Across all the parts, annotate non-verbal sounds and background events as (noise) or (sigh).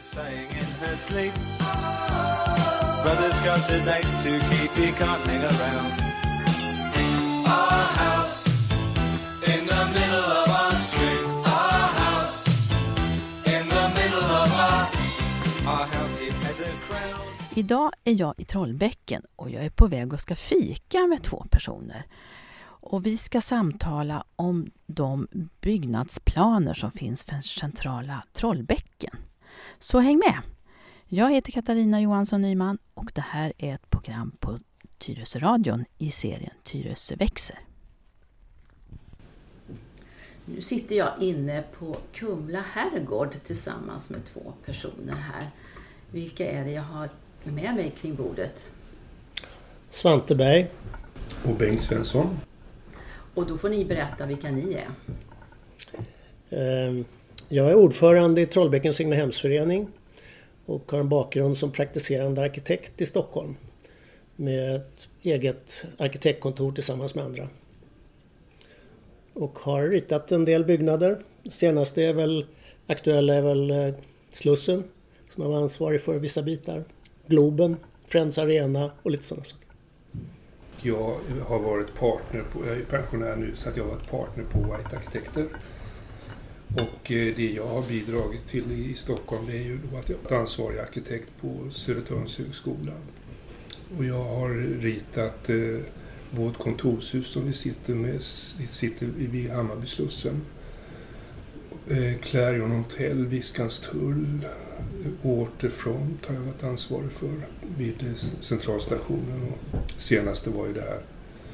saying in her sleep. Brother's got a date to keep, he can't hang around. Our house in the middle of our street. Our house in the middle of our, our house, it has a crown. Idag är jag i Trollbäcken och jag är på väg och ska fika med två personer. Och vi ska samtala om de byggnadsplaner som finns för centrala Trollbäcken. Så häng med! Jag heter Katarina Johansson Nyman och det här är ett program på Tyresöradion i serien Tyresö växer. Nu sitter jag inne på Kumla herrgård tillsammans med två personer här. Vilka är det jag har med mig kring bordet? Svante Berg. Och Bengt Svensson. Och då får ni berätta vilka ni är. Ehm, jag är ordförande i Trollbäckens egnahemsförening och har en bakgrund som praktiserande arkitekt i Stockholm med ett eget arkitektkontor tillsammans med andra. Och har ritat en del byggnader. Det senaste är väl aktuella är väl eh, Slussen som jag var ansvarig för vissa bitar. Globen, Friends Arena och lite sådana saker. Jag har varit partner på, jag är pensionär nu, så att jag har varit partner på White Arkitekter. Och eh, det jag har bidragit till i Stockholm det är ju då att jag är ansvarig arkitekt på Södertörns högskola. Och jag har ritat eh, vårt kontorshus som vi sitter med, sitter vid Hammarbyslussen. Eh, Clarion Hotel, Viskans tull, eh, Waterfront har jag varit ansvarig för vid eh, centralstationen. Och senaste var ju det här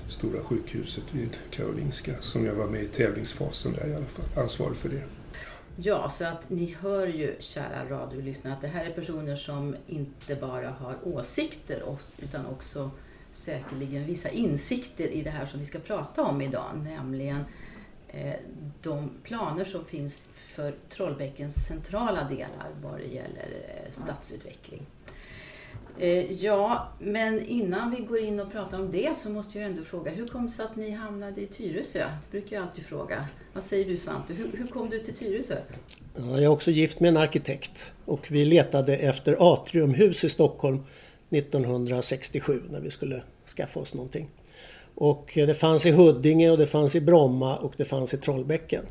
stora sjukhuset vid Karolinska som jag var med i tävlingsfasen där i alla fall, ansvarig för det. Ja, så att ni hör ju, kära radiolyssnare, att det här är personer som inte bara har åsikter utan också säkerligen vissa insikter i det här som vi ska prata om idag, nämligen eh, de planer som finns för Trollbäckens centrala delar vad det gäller eh, stadsutveckling. Eh, ja, men innan vi går in och pratar om det så måste jag ändå fråga, hur kom det sig att ni hamnade i Tyresö? Det brukar jag alltid fråga. Vad säger du Svante, hur, hur kom du till Tyresö? Ja, jag är också gift med en arkitekt och vi letade efter atriumhus i Stockholm 1967 när vi skulle skaffa oss någonting. Och eh, det fanns i Huddinge och det fanns i Bromma och det fanns i Trollbäcken.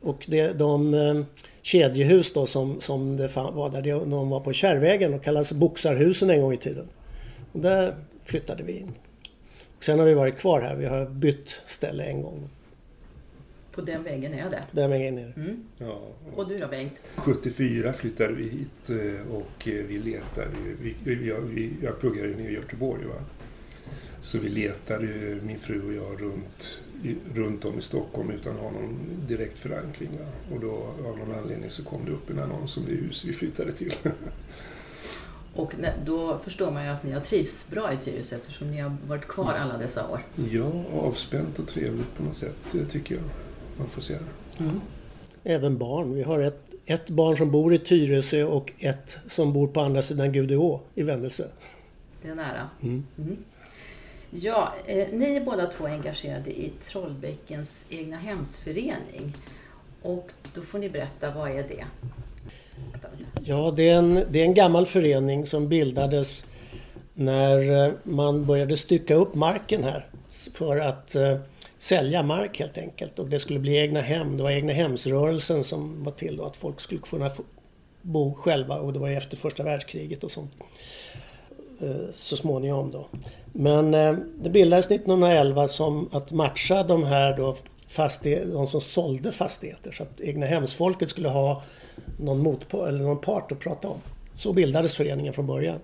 Och det, de eh, kedjehus då som, som det var där, det- de var på Kärrvägen och kallades Boxarhusen en gång i tiden. Och där flyttade vi in. Och sen har vi varit kvar här, vi har bytt ställe en gång. På den vägen är det. Där vägen ner. Mm. Ja, Och du då Bengt? 74 flyttade vi hit eh, och eh, vi letade ju. Jag, vi, jag pluggade ju nere i Göteborg. Va? Så vi letade ju, min fru och jag runt, i, runt om i Stockholm utan att ha någon direkt förankring. Va? Och då av någon anledning så kom det upp en annons om det hus vi flyttade till. (laughs) Och då förstår man ju att ni har trivts bra i Tyresö eftersom ni har varit kvar alla dessa år. ja, avspänt och trevligt på något sätt eh, tycker jag man får säga. Mm. Även barn. Vi har ett, ett barn som bor i Tyresö och ett som bor på andra sidan Gudeå i Vändelsö. Det är nära. Mm. Mm. Ja, eh, ni är båda två engagerade i Trollbäckens egna hemsförening. Och då får ni berätta, vad är det? Ja, det är, en, det är en gammal förening som bildades när eh, man började stycka upp marken här för att eh, sälja mark helt enkelt. Och det skulle bli egna hem. Det var egna hemsrörelsen som var till då, att folk skulle kunna få bo själva och det var ju efter första världskriget och sånt. Eh, Så småningom då. Men eh, det bildades 1911 som att matcha de här då fastighet, de som sålde fastigheter. Så att egna hemsfolket skulle ha någon, motpart, eller någon part att prata om. Så bildades föreningen från början.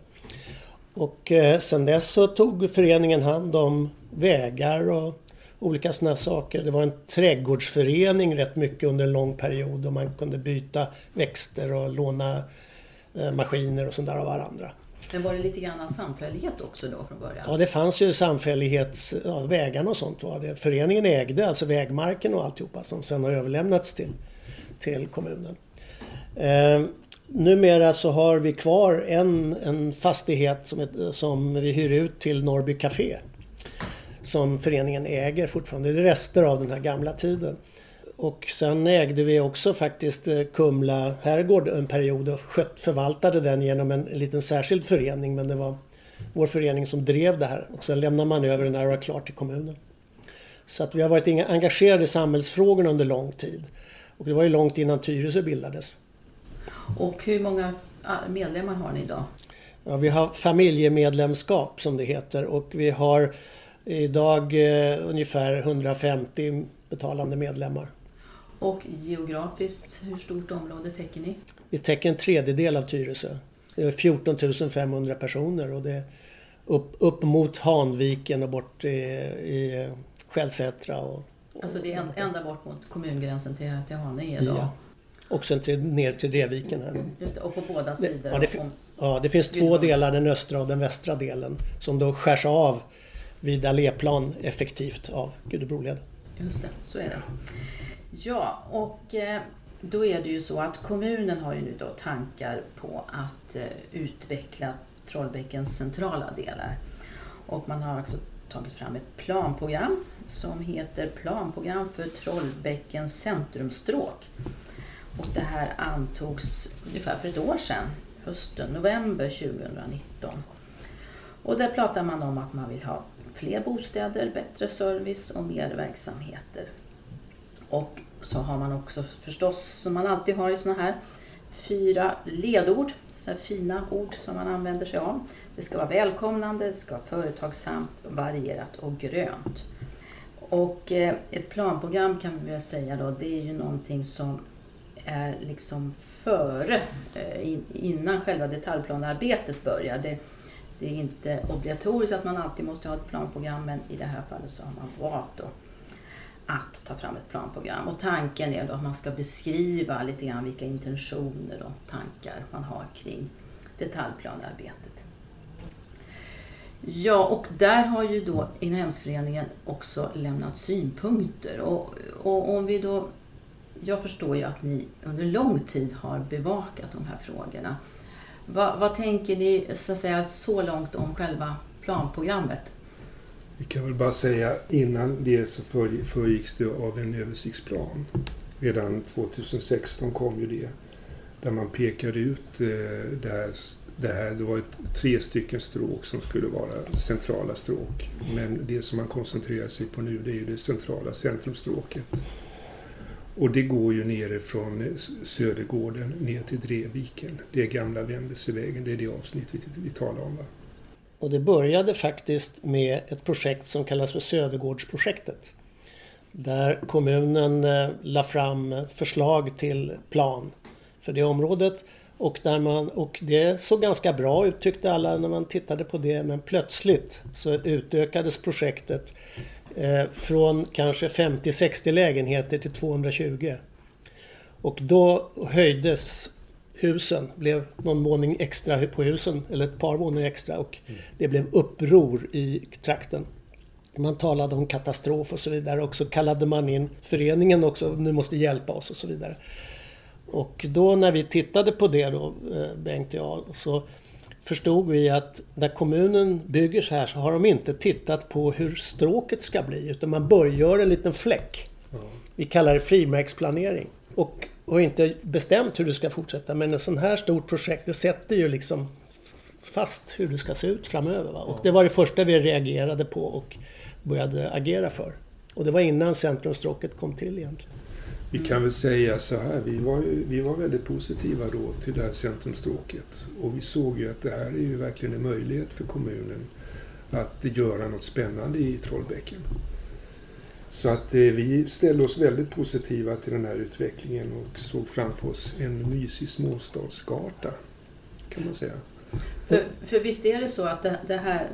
Och eh, sen dess så tog föreningen hand om vägar och olika sådana saker. Det var en trädgårdsförening rätt mycket under en lång period och man kunde byta växter och låna eh, maskiner och sånt där av varandra. Men var det lite grann av samfällighet också då från början? Ja, det fanns ju samfällighet, ja, vägarna och sånt var det. Föreningen ägde alltså vägmarken och alltihopa som sen har överlämnats till, till kommunen. Eh, numera så har vi kvar en, en fastighet som, ett, som vi hyr ut till Norrby Café. Som föreningen äger fortfarande. Det är rester av den här gamla tiden. Och sen ägde vi också faktiskt eh, Kumla herrgård en period och skött, förvaltade den genom en liten särskild förening. Men det var vår förening som drev det här. Och sen lämnade man över när det var klart till kommunen. Så att vi har varit engagerade i samhällsfrågorna under lång tid. Och det var ju långt innan Tyresö bildades. Och hur många ah, medlemmar har ni idag? Ja, vi har familjemedlemskap som det heter och vi har idag eh, ungefär 150 betalande medlemmar. Och geografiskt, hur stort område täcker ni? Vi täcker en tredjedel av Tyresö. Det är 14 500 personer och det är upp, upp mot Hanviken och bort i, i Skällsätra. Och, Alltså det är en, ända bort mot kommungränsen till, till Haninge? Ja. Och sen till, ner till Reviken här. Just och på båda sidor? Ja, det, om- ja, det finns två delar, den östra och den västra delen. Som då skärs av vid alléplan effektivt av Gudebroleden. Just det, så är det. Ja, och eh, då är det ju så att kommunen har ju nu då tankar på att eh, utveckla Trollbäckens centrala delar. Och man har också tagit fram ett planprogram som heter Planprogram för Trollbäckens centrumstråk. Och det här antogs ungefär för ett år sedan, hösten, november 2019. Och där pratar man om att man vill ha fler bostäder, bättre service och mer verksamheter. Och så har man också förstås, som man alltid har i sådana här, fyra ledord, så här fina ord som man använder sig av. Det ska vara välkomnande, det ska vara företagsamt, varierat och grönt. Och eh, ett planprogram kan vi väl säga då, det är ju någonting som är liksom före, eh, innan själva detaljplanearbetet börjar. Det, det är inte obligatoriskt att man alltid måste ha ett planprogram men i det här fallet så har man valt då att ta fram ett planprogram. Och tanken är då att man ska beskriva lite grann vilka intentioner och tankar man har kring detaljplanearbetet. Ja, och där har ju då inhemsföreningen också lämnat synpunkter. Och, och om vi då... Jag förstår ju att ni under lång tid har bevakat de här frågorna. Vad, vad tänker ni så, att säga, så långt om själva planprogrammet? Vi kan väl bara säga innan det så för- föregicks det av en översiktsplan. Redan 2016 kom ju det. Där man pekade ut eh, det här, det här. Det var ett, tre stycken stråk som skulle vara centrala stråk. Men det som man koncentrerar sig på nu det är ju det centrala centrumstråket. Och det går ju nerifrån Södergården ner till Dreviken. Det är gamla Vändelsevägen. Det är det avsnitt vi, vi talar om. Va? Och det började faktiskt med ett projekt som kallas för Södergårdsprojektet. Där kommunen eh, la fram förslag till plan för det området. Och, där man, och det såg ganska bra ut tyckte alla när man tittade på det. Men plötsligt så utökades projektet från kanske 50-60 lägenheter till 220. Och då höjdes husen, blev någon våning extra på husen, eller ett par våningar extra och det blev uppror i trakten. Man talade om katastrof och så vidare och så kallade man in föreningen också, nu måste hjälpa oss och så vidare. Och då när vi tittade på det då, eh, Bengt och jag, så förstod vi att när kommunen bygger så här så har de inte tittat på hur stråket ska bli utan man börjar en liten fläck. Vi kallar det frimärksplanering. Och, och inte bestämt hur det ska fortsätta. Men en sån här stort projekt det sätter ju liksom fast hur det ska se ut framöver. Va? Och det var det första vi reagerade på och började agera för. Och det var innan centrumstråket kom till egentligen. Vi kan väl säga så här, vi var, ju- vi var väldigt positiva då till det här centrumstråket. Och vi såg ju att det här är ju verkligen en möjlighet för kommunen att göra något spännande i Trollbäcken. Så att eh, vi ställde oss väldigt positiva till den här utvecklingen och såg framför oss en mysig småstadsgata, kan man säga. För, för visst är det så att det, det här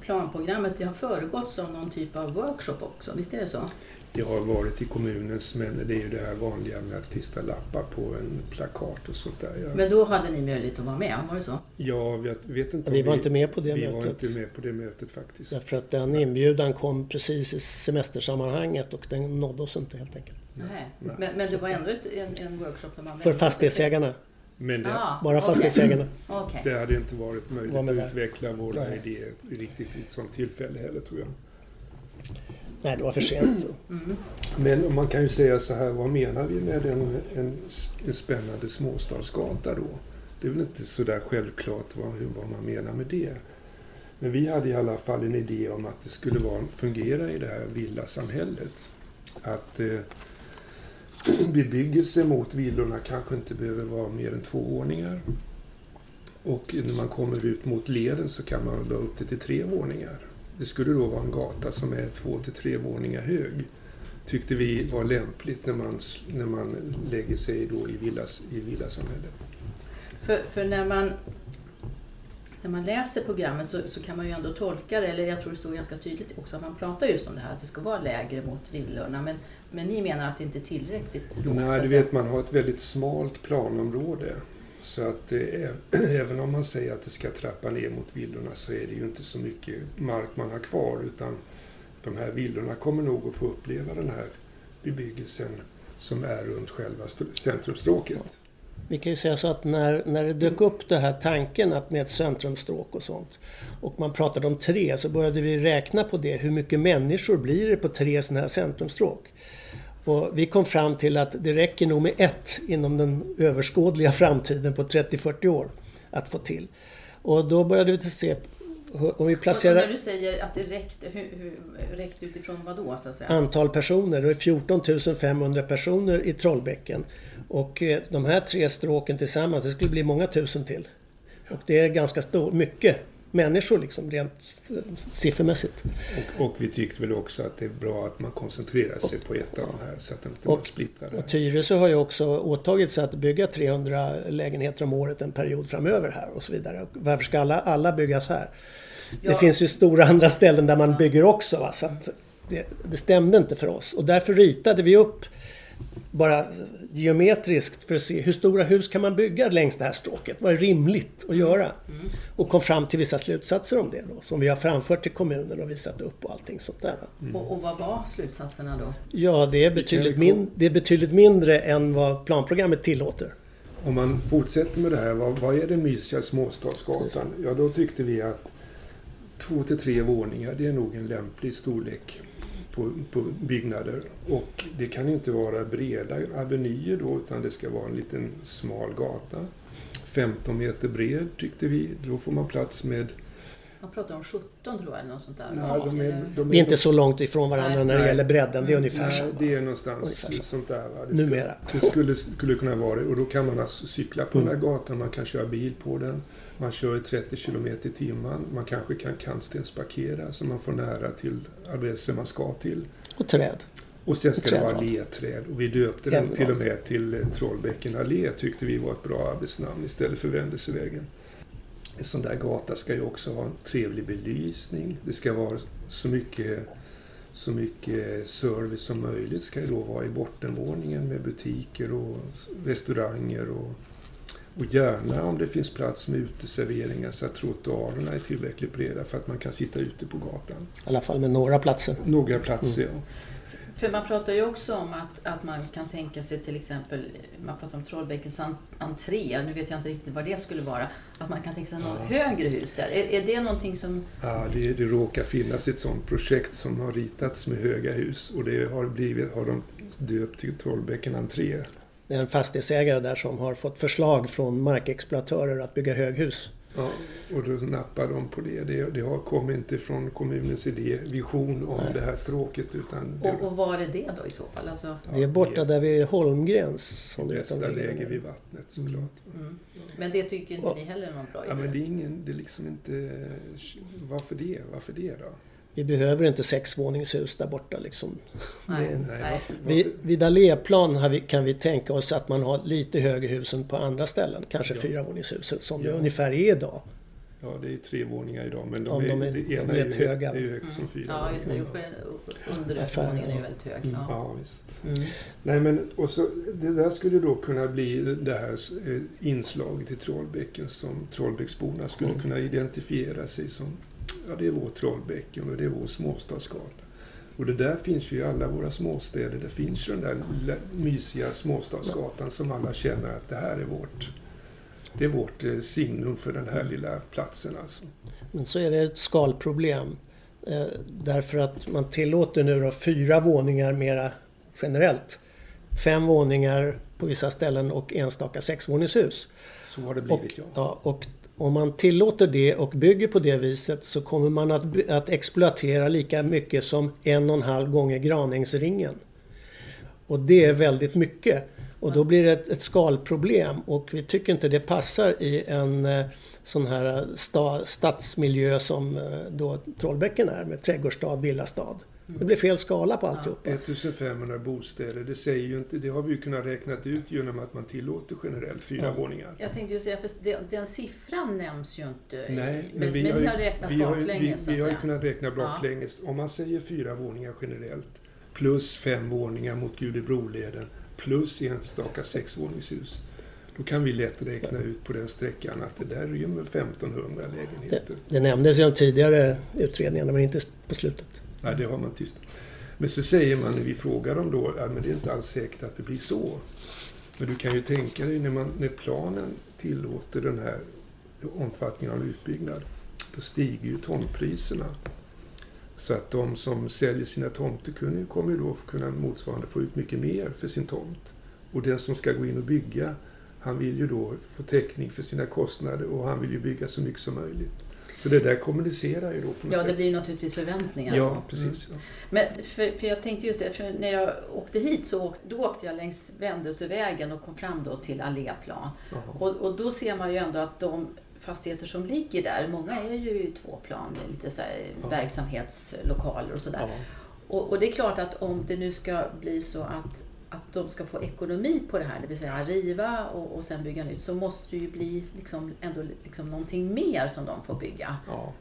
planprogrammet det har föregåtts av någon typ av workshop också? Visst är det så? Det har varit i kommunens, men det är ju det här vanliga med att klistra lappar på en plakat och sånt där. Ja, Men då hade ni möjlighet att vara med, var det så? jag vet, vet inte Vi var inte med på det vi var mötet. inte med på det mötet faktiskt. Därför att den inbjudan kom precis i semestersammanhanget och den nådde oss inte helt enkelt. Nej. Nej. Men, men det var ändå ett, en, en workshop där man... För fastighetsägarna. Men det, Ah, Bara fastighetsägarna. Okej. det hade inte varit möjligt Var att där. utveckla våra Nej. idéer riktigt i ett sånt tillfälle heller tror jag. Nej, det var för sent. Men man kan ju säga så här, vad menar vi med en, en, en spännande småstadsgata då? Det är väl inte så där självklart vad, vad man menar med det. Men vi hade i alla fall en idé om att det skulle vara, fungera i det här villasamhället. Att eh, (clears throat) bebyggelse mot villorna kanske inte behöver vara mer än två våningar. Och när man kommer ut mot leden så kan man dra upp det till tre våningar. Det skulle då vara en gata som är två till tre våningar hög. Tyckte vi var lämpligt när man, när man lägger sig då i, villas, i villasamhället. För, för när, man, när man läser programmet så, så kan man ju ändå tolka det, eller jag tror det står ganska tydligt också att man pratar just om det här att det ska vara lägre mot villorna. Men, men ni menar att det inte är tillräckligt lågt? Nej, du vet man har ett väldigt smalt planområde. Så att det eh, (clears throat) är, även om man säger att det ska trappa ner mot villorna så är det ju inte så mycket mark man har kvar utan de här villorna kommer nog att få uppleva den här bebyggelsen som är runt själva centrumstråket. Vi kan ju säga så att när, när det dök upp den här tanken att med ett centrumstråk och sånt och man pratade om tre så började vi räkna på det. Hur mycket människor blir det på tre sådana här centrumstråk? Och vi kom fram till att det räcker nog med ett inom den överskådliga framtiden på 30-40 år att få till. Och då började vi se om vi och placerar när du säger att det räckte, hur, hur, räckte utifrån vad då så att säga? antal personer. Det är 14 500 personer i Trollbäcken. Och eh, de här tre stråken tillsammans, det skulle bli många tusen till. Och det är ganska stor, mycket människor liksom rent eh, siffermässigt. Och, och vi tyckte väl också att det är bra att man koncentrerar sig på ett av de här så att inte man Och- splittrar det. Och Tyresö har ju också åtagit sig att bygga 300 lägenheter om året en period framöver här och så vidare. Och varför ska alla, alla byggas här? Det Ja. finns ju stora andra ställen där man bygger också. Va? Så att det, det stämde inte för oss. Och därför ritade vi upp bara geometriskt för att se hur stora hus kan man bygga längs det här stråket? Vad är rimligt att göra? Och kom fram till vissa slutsatser om det då, som vi har framfört till kommunen och visat upp och allting sånt där. Va? Och, och vad var slutsatserna då? Ja, det är, betydligt min, det är betydligt mindre än vad planprogrammet tillåter. Om man fortsätter med det här, vad, vad är den mysiga småstadsgatan? Ja, då tyckte vi att två till tre våningar, det är nog en lämplig storlek på, på byggnader. Och det kan inte vara breda avenyer då, utan det ska vara en liten smal gata. 15 meter bred tyckte vi, då får man plats med... Man pratar om 17 tror jag eller något sånt där. Ja, de är, de Vi är inte så långt ifrån varandra Nej. när det Nej. gäller bredden. Det är ungefär Nej, samma. det är någonstans Ungefär så. sånt där. Va? Det Numera. Skulle, det skulle, skulle kunna vara det. Och då kan man alltså cykla på Mm. den här gatan, man kan köra bil på den. Man kör i 30 kilometer i timmen. Man kanske kan kantstensparkera så man får nära till adressen man ska till. Och träd. Och sen ska det vara ledträd. Och vi döpte den En till och med till eh, Trollbäcken allé. Tyckte vi var ett bra arbetsnamn istället för Vändelsevägen. En sån där gata ska ju också ha en trevlig belysning. Det ska vara så mycket, så mycket service som möjligt. ska ju då vara i bottenvåningen med butiker och restauranger. Och, och gärna om det finns plats med uteserveringar så att trottoarerna är tillräckligt breda för att man kan sitta ute på gatan. I alla fall med några platser. Några platser, Mm. ja. För man pratar ju också om att, att man kan tänka sig till exempel, man pratar om Trollbäckens en- entré, nu vet jag inte riktigt vad det skulle vara, att man kan tänka sig något högre hus där. Är, är det någonting som... Ja, det, det råkar finnas ett sådant projekt som har ritats med höga hus och det har, blivit, har de döpt till Trollbäcken entré. Det är en fastighetsägare där som har fått förslag från markexploatörer att bygga höghus. Ja, och då nappar de på det. Det, det har kommit inte från kommunens idé, vision om Nej. det här stråket utan det Och, och var är det då i så fall? Alltså, Det är borta där vid Holmgrens. Som bästa det ligger. läge vid vattnet såklart. mm. Men det tycker inte Och- ni heller är någon bra idé? Ja, men det är ingen, det är liksom inte... Varför det? Varför det då? Vi behöver inte sexvåningshus där borta liksom. Nej. Det- Nej, Vid, alléplan kan vi tänka oss att man har lite högre hus än på andra ställen. Kanske Ja. fyravåningshuset som det Ja. ungefär är idag. Ja, det är tre våningar idag men de Om är, de är- det ena är är, ju höga. är ju högt som fyra Ja, just det. våningar. Jo, för den undre Affär, våningen är ju väldigt hög. Mm. Ja. Ja, visst. Mm. Nej, men och så, det där skulle då kunna bli det här eh, inslaget i Trollbäcken som Trollbäcksborna skulle Mm. kunna identifiera sig som. Ja, det är vår Trollbäcken och det är vår småstadsgata. Och det där finns ju i alla våra småstäder. Det finns ju den där lilla, mysiga småstadsgatan som alla känner att det här är vårt det är vårt eh, signum för den här lilla platsen alltså. Men så är det ett skalproblem. Eh, därför att man tillåter nu då fyra våningar mera generellt. Fem våningar på vissa ställen och enstaka sexvåningshus. Så har det Och, blivit ja. ja, och om man tillåter det och bygger på det viset så kommer man att, att exploatera lika mycket som en och en halv gånger Granängsringen. Och det är väldigt mycket. Och då blir det ett, ett skalproblem och vi tycker inte det passar i en eh, sån här eh, sta, stadsmiljö som eh, då Trollbäcken är med trädgårdsstad, villastad. Det blir fel skala på alltihopa. 1500 bostäder, det säger ju inte, det har vi ju kunnat räknat ut genom att man tillåter generellt fyra Ja. våningar. Jag tänkte ju säga, för den, den siffran nämns ju inte. i- Nej, men, men vi men har, ju, har räknat vi har, ju- baklänges vi, att vi har ju kunnat räkna baklänges. Om man säger fyra våningar generellt plus fem våningar mot Gudebroleden plus enstaka sexvåningshus. Då kan vi lätt räkna ut på den sträckan att det där rymmer 1500 Det, lägenheter. det nämndes i de tidigare utredningarna men inte på slutet. Nej, det har man tyst. Men så säger man när vi frågar dem då, ja, men det är inte alls säkert att det blir så. Men du kan ju tänka dig när, man, när planen tillåter den här omfattningen av utbyggnad, då stiger ju tomtpriserna. Så att de som säljer sina tomter kommer ju då kunna motsvarande få ut mycket mer för sin tomt. Och den som ska gå in och bygga, han vill ju då få täckning för sina kostnader och han vill ju bygga så mycket som möjligt. Så det där kommunicerar ju då på något Ja, det sätt. blir ju naturligtvis förväntningar. Ja, precis. Ja. Men för, för jag tänkte just det, när jag åkte hit så åk, då åkte jag längs Vändelsövägen och kom fram då till Alléplan. Och, och då ser man ju ändå att de fastigheter som ligger där, många är ju två plan, det lite så Ja. verksamhetslokaler och sådär. Ja. Och, och det är klart att om det nu ska bli så att, att de ska få ekonomi på det här, det vill säga riva och, och sen bygga nytt, så måste det ju bli liksom ändå liksom någonting mer som de får bygga. Ja.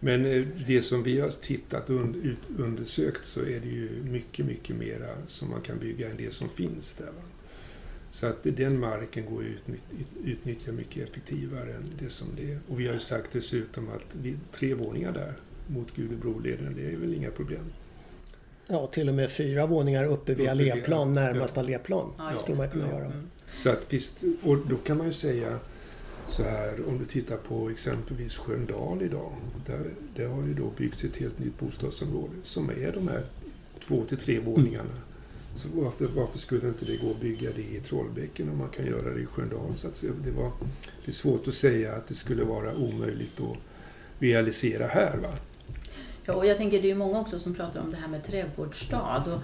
Men eh, det som vi har tittat och und- undersökt så är det ju mycket, mycket mera som man kan bygga än det som finns där. Va? Så att den marken går att utnyttja mycket effektivare än det som det är. Och vi har ju sagt dessutom att vi, tre våningar där mot Gudebroleden, det är väl inga problem. Ja, till och med fyra våningar uppe vid alléplan, närmast ja. alléplan. Ja, skulle man kunna ja. göra. Mm. Så att visst, och då kan man ju säga så här, om du tittar på exempelvis Sköndal idag. Där, där har ju då byggts ett helt nytt bostadsområde som är de här två till tre våningarna. Så varför, varför skulle inte det gå att bygga det i Trollbäcken om man kan göra det i Sköndal? Så att det, var, det är svårt att säga att det skulle vara omöjligt att realisera här. Va? Ja, och jag tänker det är många också som pratar om det här med trädgårdsstad. Och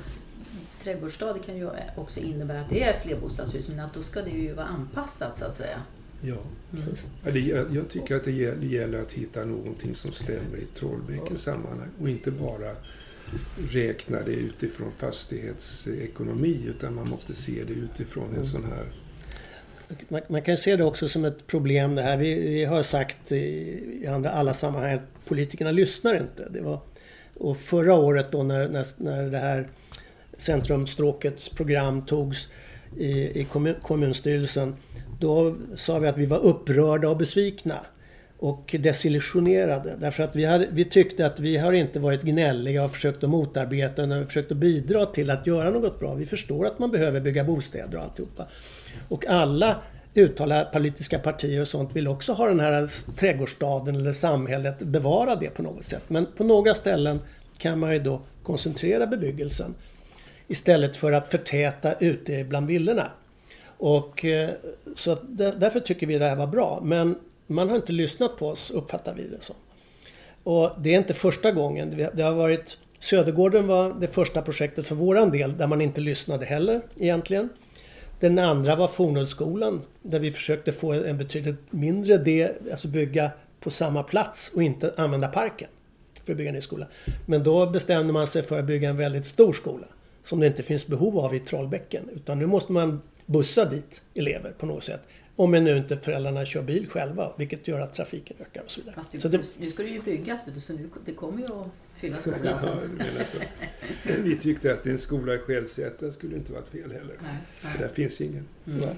trädgårdsstad det kan ju också innebära att det är flerbostadshus, men att då ska det ju vara anpassat så att säga. Ja. Precis. Ja, det, jag jag tycker att det gäller, det gäller att hitta någonting som stämmer i Trollbäckens sammanhang och inte bara räkna det utifrån fastighetsekonomi utan man måste se det utifrån en sån här... Man, man kan se det också som ett problem det här. Vi, vi har sagt i, i andra, alla sammanhang att politikerna lyssnar inte. Det var, och förra året då när, när, när det här Centrumstråkets program togs i, i kommun, kommunstyrelsen. Då sa vi att vi var upprörda och besvikna. Och desillusionerade. Därför att vi, hade, vi tyckte att vi har inte varit gnälliga och försökt att motarbeta utan vi har försökt att bidra till att göra något bra. Vi förstår att man behöver bygga bostäder och alltihopa. Och alla uttalade politiska partier och sånt vill också ha den här trädgårdsstaden eller samhället, bevara det på något sätt. Men på några ställen kan man ju då koncentrera bebyggelsen istället för att förtäta ute bland villorna. Och, eh, så att därför tycker vi det här var bra. Men man har inte lyssnat på oss, uppfattar vi det som. Och det är inte första gången. Det har varit Södergården var det första projektet för våran del där man inte lyssnade heller egentligen. Den andra var Fornhultsskolan där vi försökte få en betydligt mindre del, alltså bygga på samma plats och inte använda parken för att bygga en ny skola. Men då bestämde man sig för att bygga en väldigt stor skola som det inte finns behov av i Trollbäcken. Utan nu måste man bussa dit elever på något sätt. Om nu inte föräldrarna kör bil själva, vilket gör att trafiken ökar och så vidare. Fast det, Så det, nu ska det ju byggas, så nu, det kommer ju att fylla skolan Ja, sen. så. Vi tyckte att en skola i Skälsätra skulle inte varit fel heller. Nej, För där finns ingen. Mm.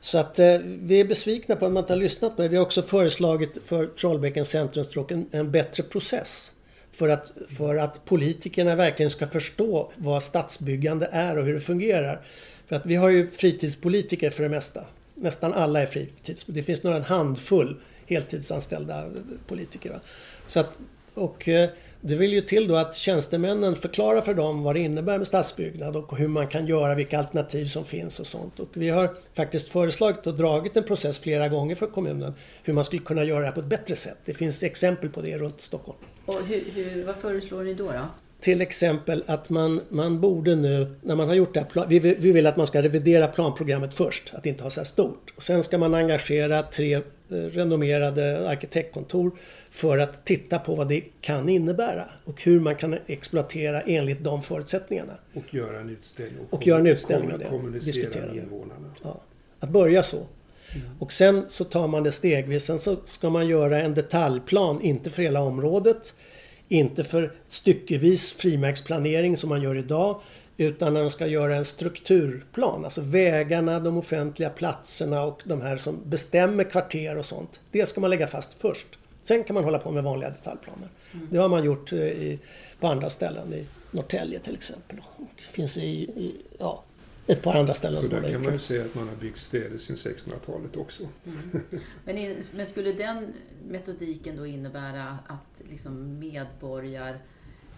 Så att eh, vi är besvikna på att man inte har lyssnat på det. Vi har också föreslagit för Trollbäckens centrumstråk en, en bättre process. För att, för att politikerna verkligen ska förstå vad stadsbyggande är och hur det fungerar. För att vi har ju fritidspolitiker för det mesta. Nästan alla är fritids. Det finns några en handfull heltidsanställda politiker. Va? Så att, och eh, det vill ju till då att tjänstemännen förklarar för dem vad det innebär med stadsbyggnad och hur man kan göra, vilka alternativ som finns och sånt. Och vi har faktiskt föreslagit och dragit en process flera gånger för kommunen hur man skulle kunna göra det här på ett bättre sätt. Det finns exempel på det runt Stockholm. Och hur, hur, vad föreslår ni då? då? Till exempel att man, man borde nu, när man har gjort det här, vi, vill- vi vill att man ska revidera planprogrammet först, att inte ha så här stort. Och sen ska man engagera tre eh, renommerade arkitektkontor för att titta på vad det kan innebära och hur man kan exploatera enligt de förutsättningarna. Och göra en utställning. Och göra en utställning av det. Kommunicera med det. invånarna. Ja, att börja så. Och sen så tar man det stegvis. Sen så ska man göra en detaljplan, inte för hela området. Inte för styckevis frimärksplanering som man gör idag. Utan man ska göra en strukturplan. Alltså vägarna, de offentliga platserna och de här som bestämmer kvarter och sånt. Det ska man lägga fast först. Sen kan man hålla på med vanliga detaljplaner. Det har man gjort eh, i, på andra ställen. I Norrtälje till exempel. Och det finns i, i ja, ett par andra ställen. Så där kan man ju säga att man har byggt städer sedan 1600-talet också. Men, in, men skulle den metodiken då innebära att liksom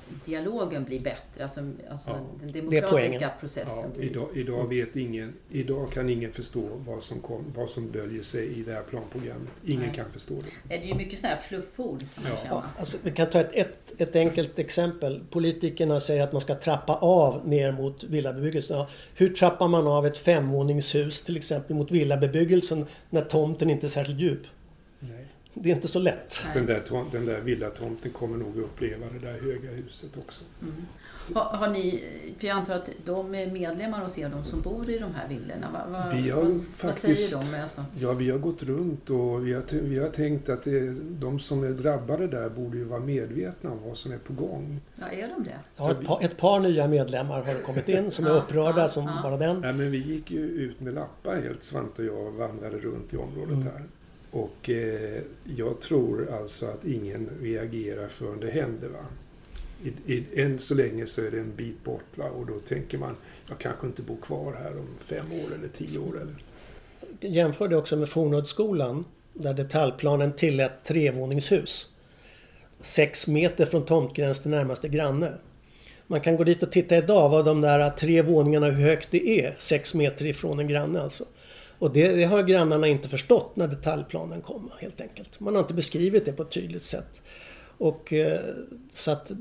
medborgardialogen blir bättre? Alltså, alltså Ja. den demokratiska processen Ja, blir... idag, idag vet ingen, idag kan ingen förstå vad som, kom, vad som döljer sig i det här planprogrammet. Ingen Nej. kan förstå det. Nej, det är ju mycket sådana här flufford kan man Ja. Ja, alltså, vi kan ta ett, ett, ett enkelt exempel. Politikerna säger att man ska trappa av ner mot villabebyggelsen. Ja, hur trappar man av ett femvåningshus till exempel mot villabebyggelsen när tomten inte är särskilt djup? Det är inte så lätt. Den där, tom- den där villatomten kommer nog uppleva det där höga huset också. Mm. Har, har ni, för jag antar att de är medlemmar hos er, de som bor i de här villorna. Va, va, Vi har vad, faktiskt- vad säger de? Alltså? Ja, vi har gått runt och vi har, vi har tänkt att det, de som är drabbade där borde ju vara medvetna om vad som är på gång. Ja, är de det? Ja, ett, par, ett par nya medlemmar har kommit in som är (laughs) Ja, upprörda ja, som ja. bara den. Nej, men vi gick ju ut med lappar helt, Svante och jag, och vandrade runt i området Mm. här. Och eh, jag tror alltså att ingen reagerar förrän det händer. Va? I, i, än så länge så är det en bit bort va? och då tänker man, jag kanske inte bor kvar här om fem år eller tio år. Eller. Jämför det också med Fornödsskolan där detaljplanen tillät trevåningshus. Sex meter från tomtgräns till närmaste granne. Man kan gå dit och titta idag vad de där tre våningarna, hur högt det är. Sex meter ifrån en granne alltså. Och det, det har grannarna inte förstått när detaljplanen kom helt enkelt. Man har inte beskrivit det på ett tydligt sätt. Och eh, så att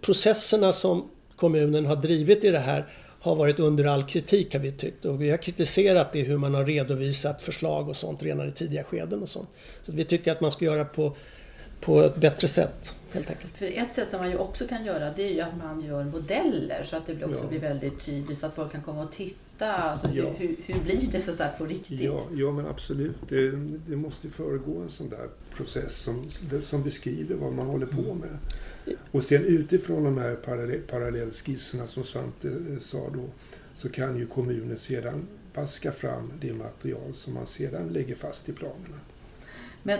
processerna som kommunen har drivit i det här har varit under all kritik har vi tyckt. Och vi har kritiserat det hur man har redovisat förslag och sånt redan i tidiga skeden och sånt. Så vi tycker att man ska göra på, på ett bättre sätt helt enkelt. För ett sätt som man ju också kan göra det är ju att man gör modeller så att det blir också Ja. blir väldigt tydligt så att folk kan komma och titta. Alltså, Ja. hur, hur, blir det så här på riktigt? Ja, ja, men absolut. Det, det måste ju föregå en sån där process som, som beskriver vad man håller på med. Och sen utifrån de här parallell, parallellskisserna som Svante eh, sa då, så kan ju kommunen sedan vaska fram det material som man sedan lägger fast i planerna. Men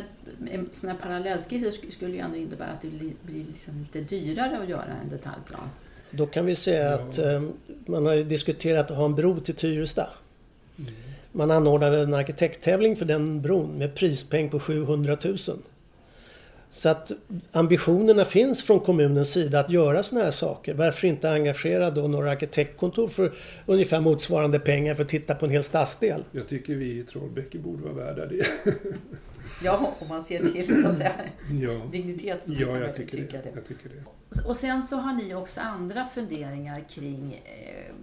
en sån här parallellskisser sk- skulle ju ändå innebära att det blir, liksom lite dyrare att göra en detaljplan. Då kan vi säga Ja. att eh, man har ju diskuterat att ha en bro till Tyresta. Mm. Man anordnade en arkitekttävling för den bron med prispeng på 700 000. Så att ambitionerna finns från kommunens sida att göra såna här saker. Varför inte engagera då några arkitektkontor för ungefär motsvarande pengar för att titta på en hel stadsdel? Jag tycker vi i Trollbäcke borde vara värda det. (laughs) Ja, om man ser till så säga, (laughs) Ja, dignitet så kan ja man jag, ju tycker tycka det. det. jag tycker det. Och sen så har ni också andra funderingar kring eh,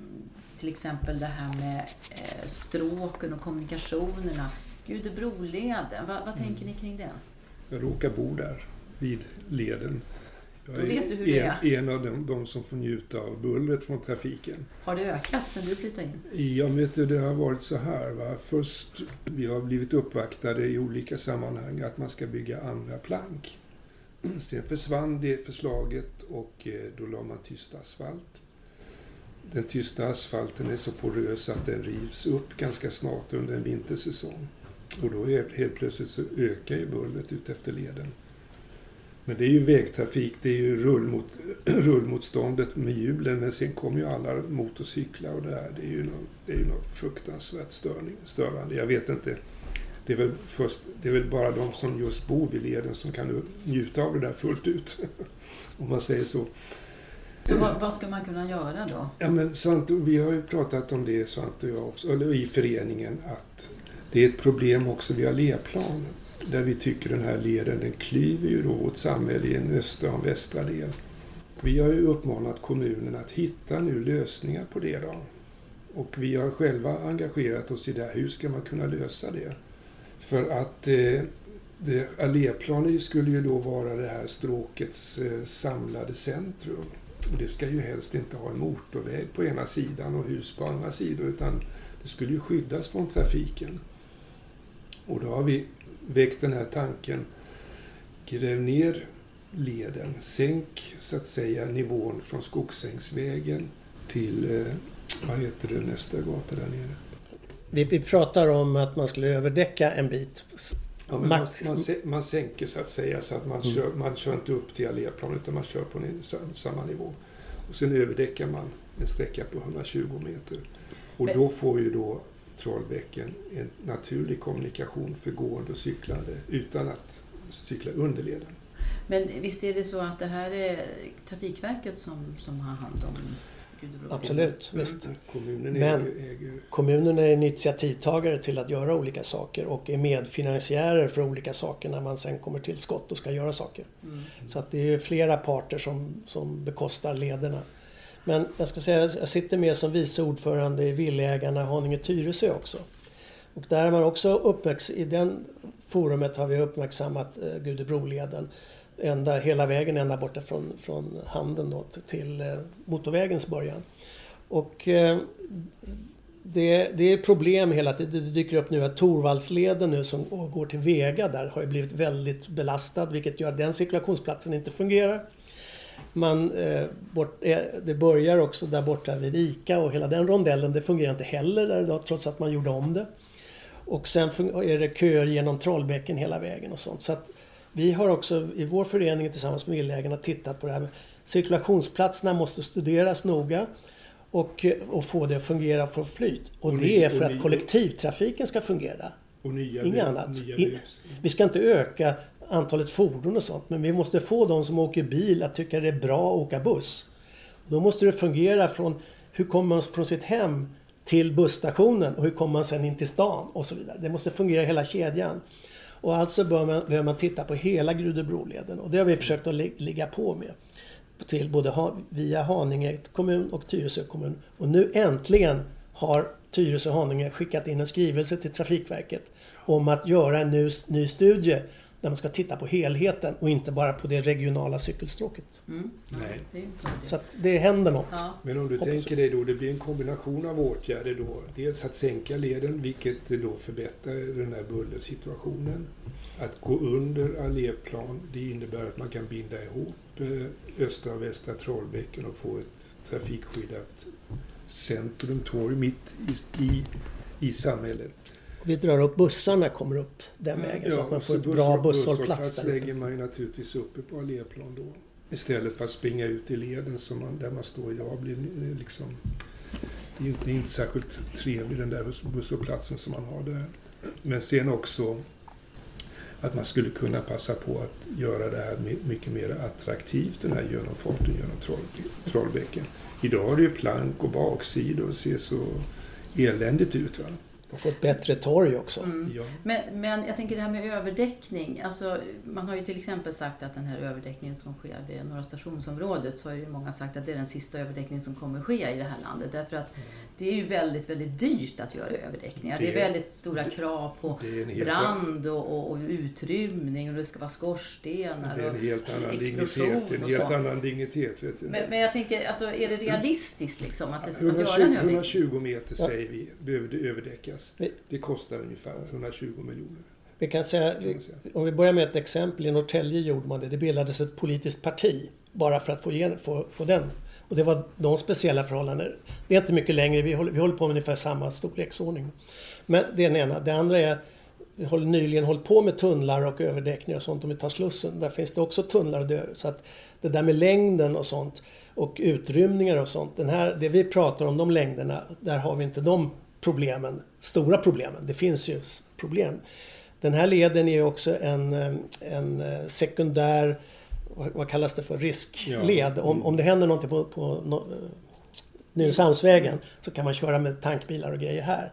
till exempel det här med eh, stråken och kommunikationerna. Gudebroleden, vad, vad tänker ni kring den? Jag råkar bo där, vid leden. Jag det en, en av de, de som får njuta av bullret från trafiken. Har det ökat sen du flyttade in? Ja, vet du, det har varit så här. Va? Först, vi har blivit uppvaktade i olika sammanhang att man ska bygga andra plank. Sen försvann det förslaget och eh, då la man tyst asfalt. Den tysta asfalten är så porös att den rivs upp ganska snart under en vintersäsong. Och då helt, helt plötsligt så ökar ju bullret ut efter leden. Men det är ju vägtrafik, det är ju rullmot, (clears throat) rullmotståndet med hjulen, men sen kommer ju alla motorcyklar och det här. Det är ju något, det är ju något fruktansvärt störning, störande. Jag vet inte Det är, väl först, det är väl bara de som just bor vid leden som kan njuta av det där fullt ut. (laughs) Om man säger så. Så vad, vad ska man kunna göra då? Ja, men Svante, vi har ju pratat om det, Svante och jag också, eller i föreningen, att det är ett problem också vid alléplan. Där vi tycker den här leden, den klyver ju då vårt samhälle i en östra och en västra del. Vi har ju uppmanat kommunen att hitta nu lösningar på det då. Och vi har själva engagerat oss i det. här, Hur ska man kunna lösa det? För att eh, det, alléplan skulle ju då vara det här stråkets eh, samlade centrum. Och Det ska ju helst inte ha en motorväg på ena sidan och hus på andra sidan utan det skulle ju skyddas från trafiken. Och då har vi väckt den här tanken. Gräv ner leden. Sänk så att säga nivån från Skogsängsvägen till, eh, vad heter det, nästa gata där nere? Vi, vi pratar om att man skulle överdäcka en bit. Ja, men man, man, man sänker så att säga så att man, mm. kör, man kör inte upp till alléplan utan man kör på en, samma nivå. Och sen överdäckar man en sträcka på 120 meter. Och men, då får ju då Trollbäcken en naturlig kommunikation för gående och cyklande utan att cykla under leden. Men visst är det så att det här är Trafikverket som, som har hand om Absolut, visst. Kommunen Men äger... kommunen är initiativtagare till att göra olika saker och är medfinansiärer för olika saker när man sen kommer till skott och ska göra saker. Mm. Så att det är flera parter som, som bekostar lederna. Men jag ska säga, jag sitter med som vice ordförande i Villägarna Haninge-Tyresö också. Och där har man också uppmärksammat, i den forumet har vi uppmärksammat eh, Gudebroleden ända, hela vägen ända borta från, från Handen då, till eh, motorvägens början. Och eh, det, det är problem hela tiden. Det dyker upp nu att Torvaldsleden nu som går till Vega där har blivit väldigt belastad vilket gör att den cirkulationsplatsen inte fungerar. Man, eh, bort, eh, det börjar också där borta vid ICA och hela den rondellen det fungerar inte heller där idag trots att man gjorde om det. Och sen är det köer genom Trollbäcken hela vägen och sånt. Så att vi har också i vår förening tillsammans med Villaägarna tittat på det här med cirkulationsplatserna måste studeras noga och, och få det att fungera för flyt. Och, och det är för att kollektivtrafiken ska fungera. Och nya Inget annat. Nya vi ska inte öka antalet fordon och sånt men vi måste få de som åker bil att tycka det är bra att åka buss. Då måste det fungera från hur kommer man från sitt hem till busstationen och hur kommer man sen in till stan och så vidare. Det måste fungera hela kedjan. Och alltså bör man, behöver man titta på hela Grudebroleden och det har vi försökt att ligga på med. Till både via Haninge kommun och Tyresö kommun. Och nu äntligen har Tyresö och Haninge skickat in en skrivelse till Trafikverket om att göra en ny, ny studie där man ska titta på helheten och inte bara på det regionala cykelstråket. Mm. Nej. Så att det händer något. Ja. Men om du Hoppas tänker dig då, det blir en kombination av åtgärder då. Dels att sänka leden, vilket då förbättrar den här bullersituationen. Att gå under alléplan, det innebär att man kan binda ihop eh, östra och västra Trollbäcken och få ett trafikskyddat centrum, torg mitt i, i, i samhället vi drar upp bussarna kommer upp den vägen ja, så att man får ett bra busshållplats. Där lägger man ju naturligtvis uppe på alléplan då. Istället för att springa ut i leden som man, där man står idag. Blir liksom, det är inte, inte särskilt trevlig den där busshållplatsen som man har där. Men sen också att man skulle kunna passa på att göra det här mycket mer attraktivt, den här genomfarten genom Trollbäcken. Idag har det ju plank och baksidor och ser så eländigt ut. Va? Och få ett bättre torg också. Mm. Ja. Men, men jag tänker det här med överdäckning. Alltså, man har ju till exempel sagt att den här överdäckningen som sker vid Norra stationsområdet så har ju många sagt att det är den sista överdäckningen som kommer ske i det här landet. Därför att mm. Det är ju väldigt, väldigt dyrt att göra överdäckningar. Det, det är väldigt stora det, krav på brand och, och, och, utrymning och det ska vara skorstenar det är en helt annan dignitet. En helt annan dignitet vet du. Men, men, jag tänker, alltså, är det realistiskt liksom att, det, 120, att göra en överdäckning? 120 meter säger vi behöver det överdäckas. Det kostar ungefär 120 miljoner. Vi kan säga, om vi börjar med ett exempel. I Norrtälje gjorde man det. Det bildades ett politiskt parti bara för att få, igen, få, få den. Och det var de speciella förhållanden. Det är inte mycket längre. Vi håller, vi håller på med ungefär samma storleksordning. Men det är den ena. Det andra är vi har nyligen hållit på med tunnlar och överdäckningar och sånt om vi tar Slussen. Där finns det också tunnlar och dörr. Så att det där med längden och sånt och utrymningar och sånt. Den här, det vi pratar om, de längderna, där har vi inte de problemen, stora problemen. Det finns ju problem. Den här leden är också en, en eh, sekundär, vad, kallas det för, riskled. Ja. Om, om det händer någonting på, på no, Nynäshamnsvägen så kan man köra med tankbilar och grejer här.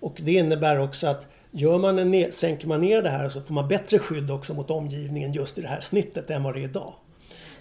Och det innebär också att gör man en sänker man ner det här så får man bättre skydd också mot omgivningen just i det här snittet än vad det är idag.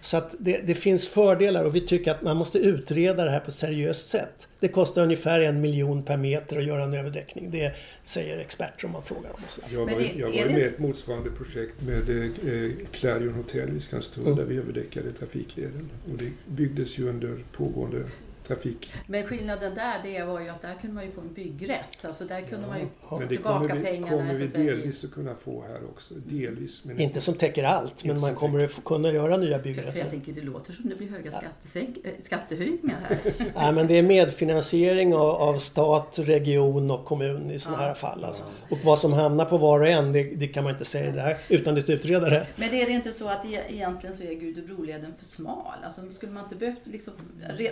Så att det, det finns fördelar och vi tycker att man måste utreda det här på ett seriöst sätt. Det kostar ungefär en miljon per meter att göra en överdäckning. Det säger experter om man frågar dem. Jag var, jag var med i ett motsvarande projekt med eh, Clarion Hotel vid Skanstull Mm. där vi överdäckade trafikleden. Och det byggdes ju under pågående trafik. Men skillnaden där det var ju att där kunde man ju få en byggrätt. Alltså där kunde man ju få Men det tillbaka kommer vi, pengarna. kommer så vi delvis att kunna få här också. Delvis. Men Inte som täcker allt, men man kommer att kunna göra nya För, för jag byggrätter. tänker det låter som det blir höga skattesänk, äh, skattehöjningar här. (laughs) Nej, men det är medfinansiering av, av stat, region och kommun i sådana Ja. här fall. Alltså. Och vad som hamnar på var och en, det, det kan man inte säga där utan att utreda det. Men är det inte så att e- egentligen så är Gudebroleden för smal? Alltså skulle man inte behövt liksom,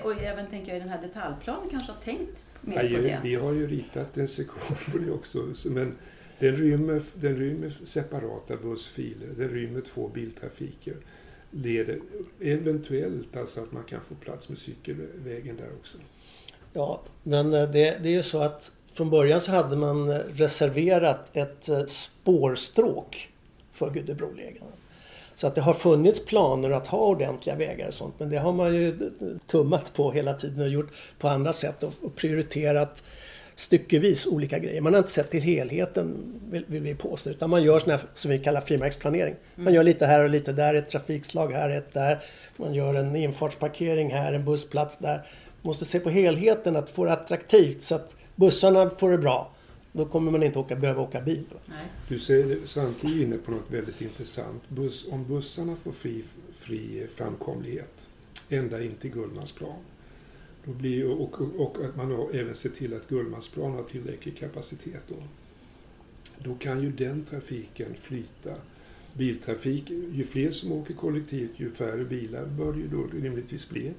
och även tänker jag i den här detaljplanen kanske ha tänkt mer på Nej, det? vi har ju ritat en sektion på det också. så- Men den rymmer, den rymmer separata bussfiler. Den rymmer två biltrafiker. Leder, eventuellt alltså att man kan få plats med cykelvägen där också. Ja, men eh, det, det är ju så att från början så hade man reserverat ett eh, spårstråk för Gudebroleden. Så att det har funnits planer att ha ordentliga vägar och sånt men det har man ju tummat på hela tiden och gjort på andra sätt och, prioriterat styckevis olika grejer. Man har inte sett till helheten vill, vill vi påstå utan man gör här som vi kallar frimärksplanering. Man gör lite här och lite där, ett trafikslag här, ett där. Man gör en infartsparkering här, en bussplats där. måste se på helheten, att få det attraktivt så att bussarna får det bra. Då kommer man inte åka, behöva åka bil. Nej. Du säger, Svante är inne på något väldigt intressant. Buss, om bussarna får fri, fri framkomlighet ända in till Gullmarsplan då blir, och, och, och att man då även ser till att Gullmarsplan har tillräcklig kapacitet då. Då kan ju den trafiken flyta. Biltrafik, ju fler som åker kollektivt ju färre bilar bör det ju då rimligtvis bli.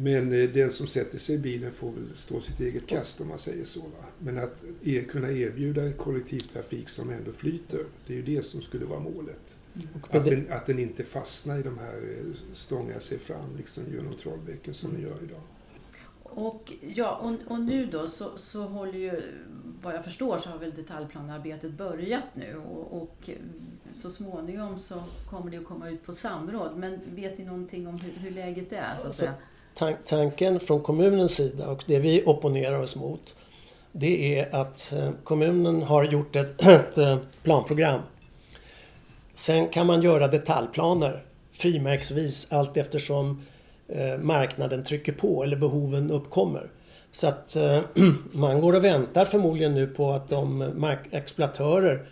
Men eh, den som sätter sig i bilen får väl stå sitt eget kast om man säger så. Va? Men att er, kunna erbjuda en kollektivtrafik som ändå flyter, det är ju det som skulle vara målet. Och Att den, att den inte fastnar i de här, eh, stångar sig fram liksom genom Trollbäcken som den gör idag. Och, ja, och, och nu då så, så håller ju, vad jag förstår så har väl detaljplanarbetet börjat nu och, och så småningom så kommer det att komma ut på samråd. Men vet ni någonting om hur, hur läget är så att Alltså, säga? Tanken från kommunens sida och det vi opponerar oss mot det är att eh, kommunen har gjort ett, (clears throat) ett eh, planprogram. Sen kan man göra detaljplaner frimärksvis allt eftersom eh, marknaden trycker på eller behoven uppkommer. Så att (clears throat) man går och väntar förmodligen nu på att de markexploatörer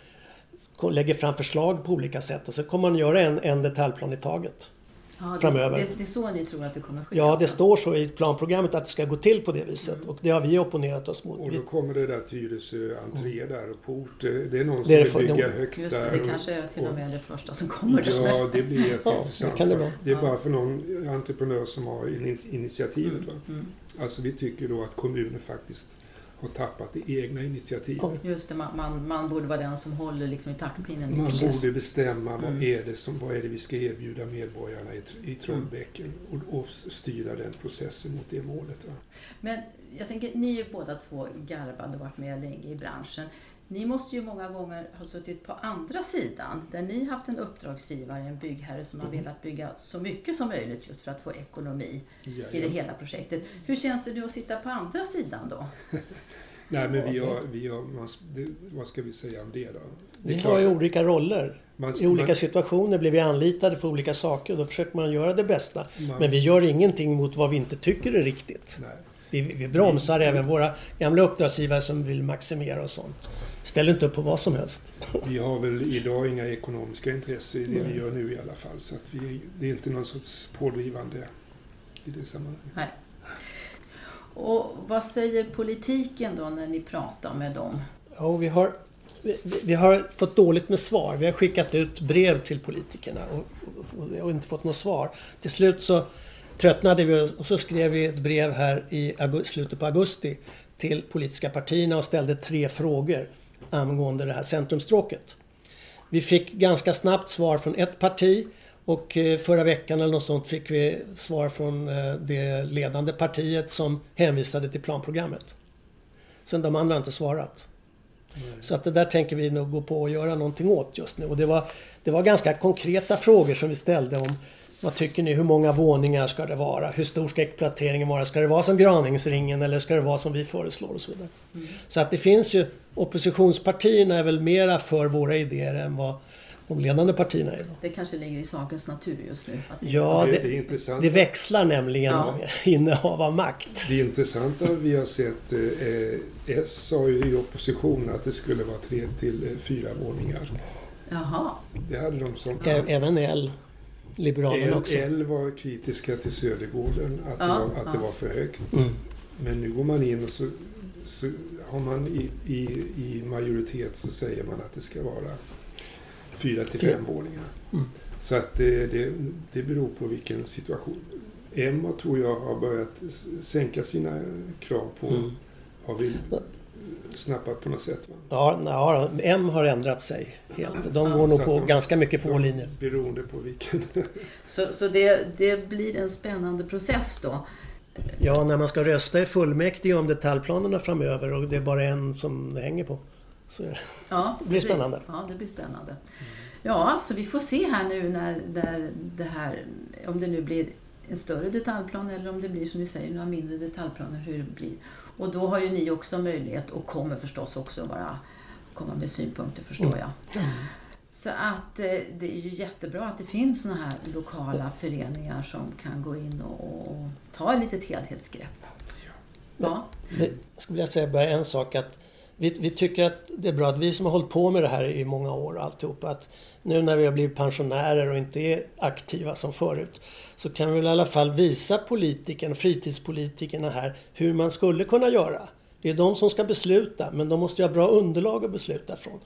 lägger fram förslag på olika sätt och så kommer man göra en, en detaljplan i taget. Ja, det, framöver. Det, det är så ni tror att det kommer ske? Ja, det alltså? står så i planprogrammet att det ska gå till på det viset och det har vi opponerat oss mot. Och då kommer det där Tyresö entré där och port. eh, Det är någon som Det är vill bygga de- högt Just det, där. det kanske är till och och- med det första som kommer. Ja, det blir (laughs) Ja, jätteintressant. det kan det vara. det är Ja. bara för någon entreprenör som har in- initiativet. Va? Mm. Alltså vi tycker då att kommunen faktiskt har tappat det egna initiativet. Just det, man, man, man borde vara den som håller liksom i taktpinnen. Man Precis. borde bestämma vad, Mm. är det som, vad är det vi ska erbjuda medborgarna i, i Trollbäcken och, och styra den processen mot det målet. Va? Men jag tänker, ni är ju båda två garvade och varit med länge i branschen. Ni måste ju många gånger ha suttit på andra sidan, där ni haft en uppdragsgivare, en byggherre som har velat bygga så mycket som möjligt just för att få ekonomi i det hela projektet. Hur känns det nu att sitta på andra sidan då? (laughs) Nej, men vi har, vi har vad ska vi säga om det då? Det vi är har klart ju olika roller. man, I olika man, situationer blir vi anlitade för olika saker och då försöker man göra det bästa. man, Men vi gör ingenting mot vad vi inte tycker är riktigt. nej. Vi, vi bromsar även våra gamla uppdragsgivare som vill maximera och sånt. Ställer inte upp på vad som helst. Vi har väl idag inga ekonomiska intressen i det vi gör nu i alla fall. Så att vi, det är inte någon sorts pådrivande i det sammanhanget. Nej. Och vad säger politiken då när ni pratar med dem? Ja, vi, har, vi, vi har fått dåligt med svar. Vi har skickat ut brev till politikerna och, och, och inte fått något svar. Till slut så tröttnade vi och så skrev vi ett brev här i augusti, slutet på augusti till politiska partierna och ställde tre frågor. Angående det här centrumstråket. Vi fick ganska snabbt svar från ett parti och eh, förra veckan eller något sånt fick vi svar från eh, det ledande partiet som hänvisade till planprogrammet. Sen de andra har inte svarat. Så att det där tänker vi nog gå på och göra någonting åt just nu. Och det var, det var ganska konkreta frågor som vi ställde om vad tycker ni? Hur många våningar ska det vara? Hur stor ska exploateringen vara? Ska det vara som Graningsringen eller ska det vara som vi föreslår och så vidare. Mm. Så att det finns ju oppositionspartierna är väl mera för våra idéer än vad de ledande partierna är. Då. Det kanske ligger i sakens natur just nu. Att det ja, det, det, är intressant. det växlar nämligen ja. (laughs) innehav av makt. Det intressanta vi har sett, eh, S sa ju i opposition att det skulle vara tre till eh, fyra våningar. Jaha. Det hade de som... Även L. Liberalerna också. L var kritiska till Södergården, att, ja, det, var, att ja. det var för högt. Mm. Men nu går man in och så, så har man i, i, i majoritet så säger man att det ska vara fyra till fem våningar. Mm. Så att det, det, det beror på vilken situation. Emma tror jag har börjat sänka sina krav på, mm. har vi snappat på något sätt? Va? Ja, ja, M har ändrat sig helt. De går ja, nog på de, ganska mycket på linjer. Beroende på vilken. (laughs) så så det, det blir en spännande process då? Ja, när man ska rösta i fullmäktige om detaljplanerna framöver och det är bara en som det hänger på. Så ja, (laughs) det blir precis. spännande. Ja, det blir spännande. Ja, så vi får se här nu när, när det här, om det nu blir en större detaljplan eller om det blir som vi säger några mindre detaljplaner, hur det blir. Och då har ju ni också möjlighet och kommer förstås också vara, komma med synpunkter förstår mm. jag. Mm. Så att eh, det är ju jättebra att det finns såna här lokala föreningar som kan gå in och, och ta ett litet helhetsgrepp. Ja. Jag skulle vilja säga bara en sak att vi, vi, tycker att det är bra att vi som har hållit på med det här i många år alltihop att nu när vi har blivit pensionärer och inte är aktiva som förut så kan vi väl i alla fall visa politikerna, fritidspolitikerna här hur man skulle kunna göra. Det är de som ska besluta men de måste ju ha bra underlag att besluta från.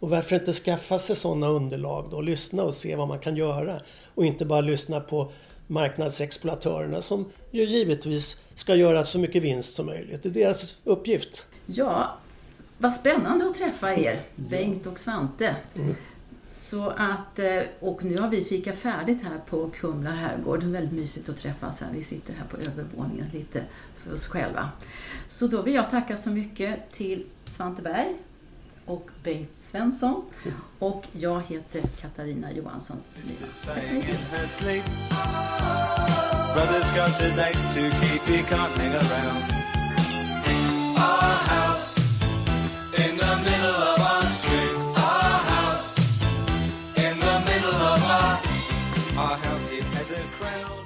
Och varför inte skaffa sig sådana underlag då? Lyssna och se vad man kan göra. Och inte bara lyssna på marknadsexploatörerna som ju givetvis ska göra så mycket vinst som möjligt. Det är deras uppgift. Ja, vad spännande att träffa er, Bengt och Svante. Mm. Så att, eh, och nu har vi fika färdigt här på Kumla herrgård. Väldigt mysigt att träffas här. Vi sitter här på övervåningen lite för oss själva. Så då vill jag tacka så mycket till Svante Berg och Bengt Svensson. Och jag heter Katarina Johansson. Tack så mycket. Our house, it has a crown.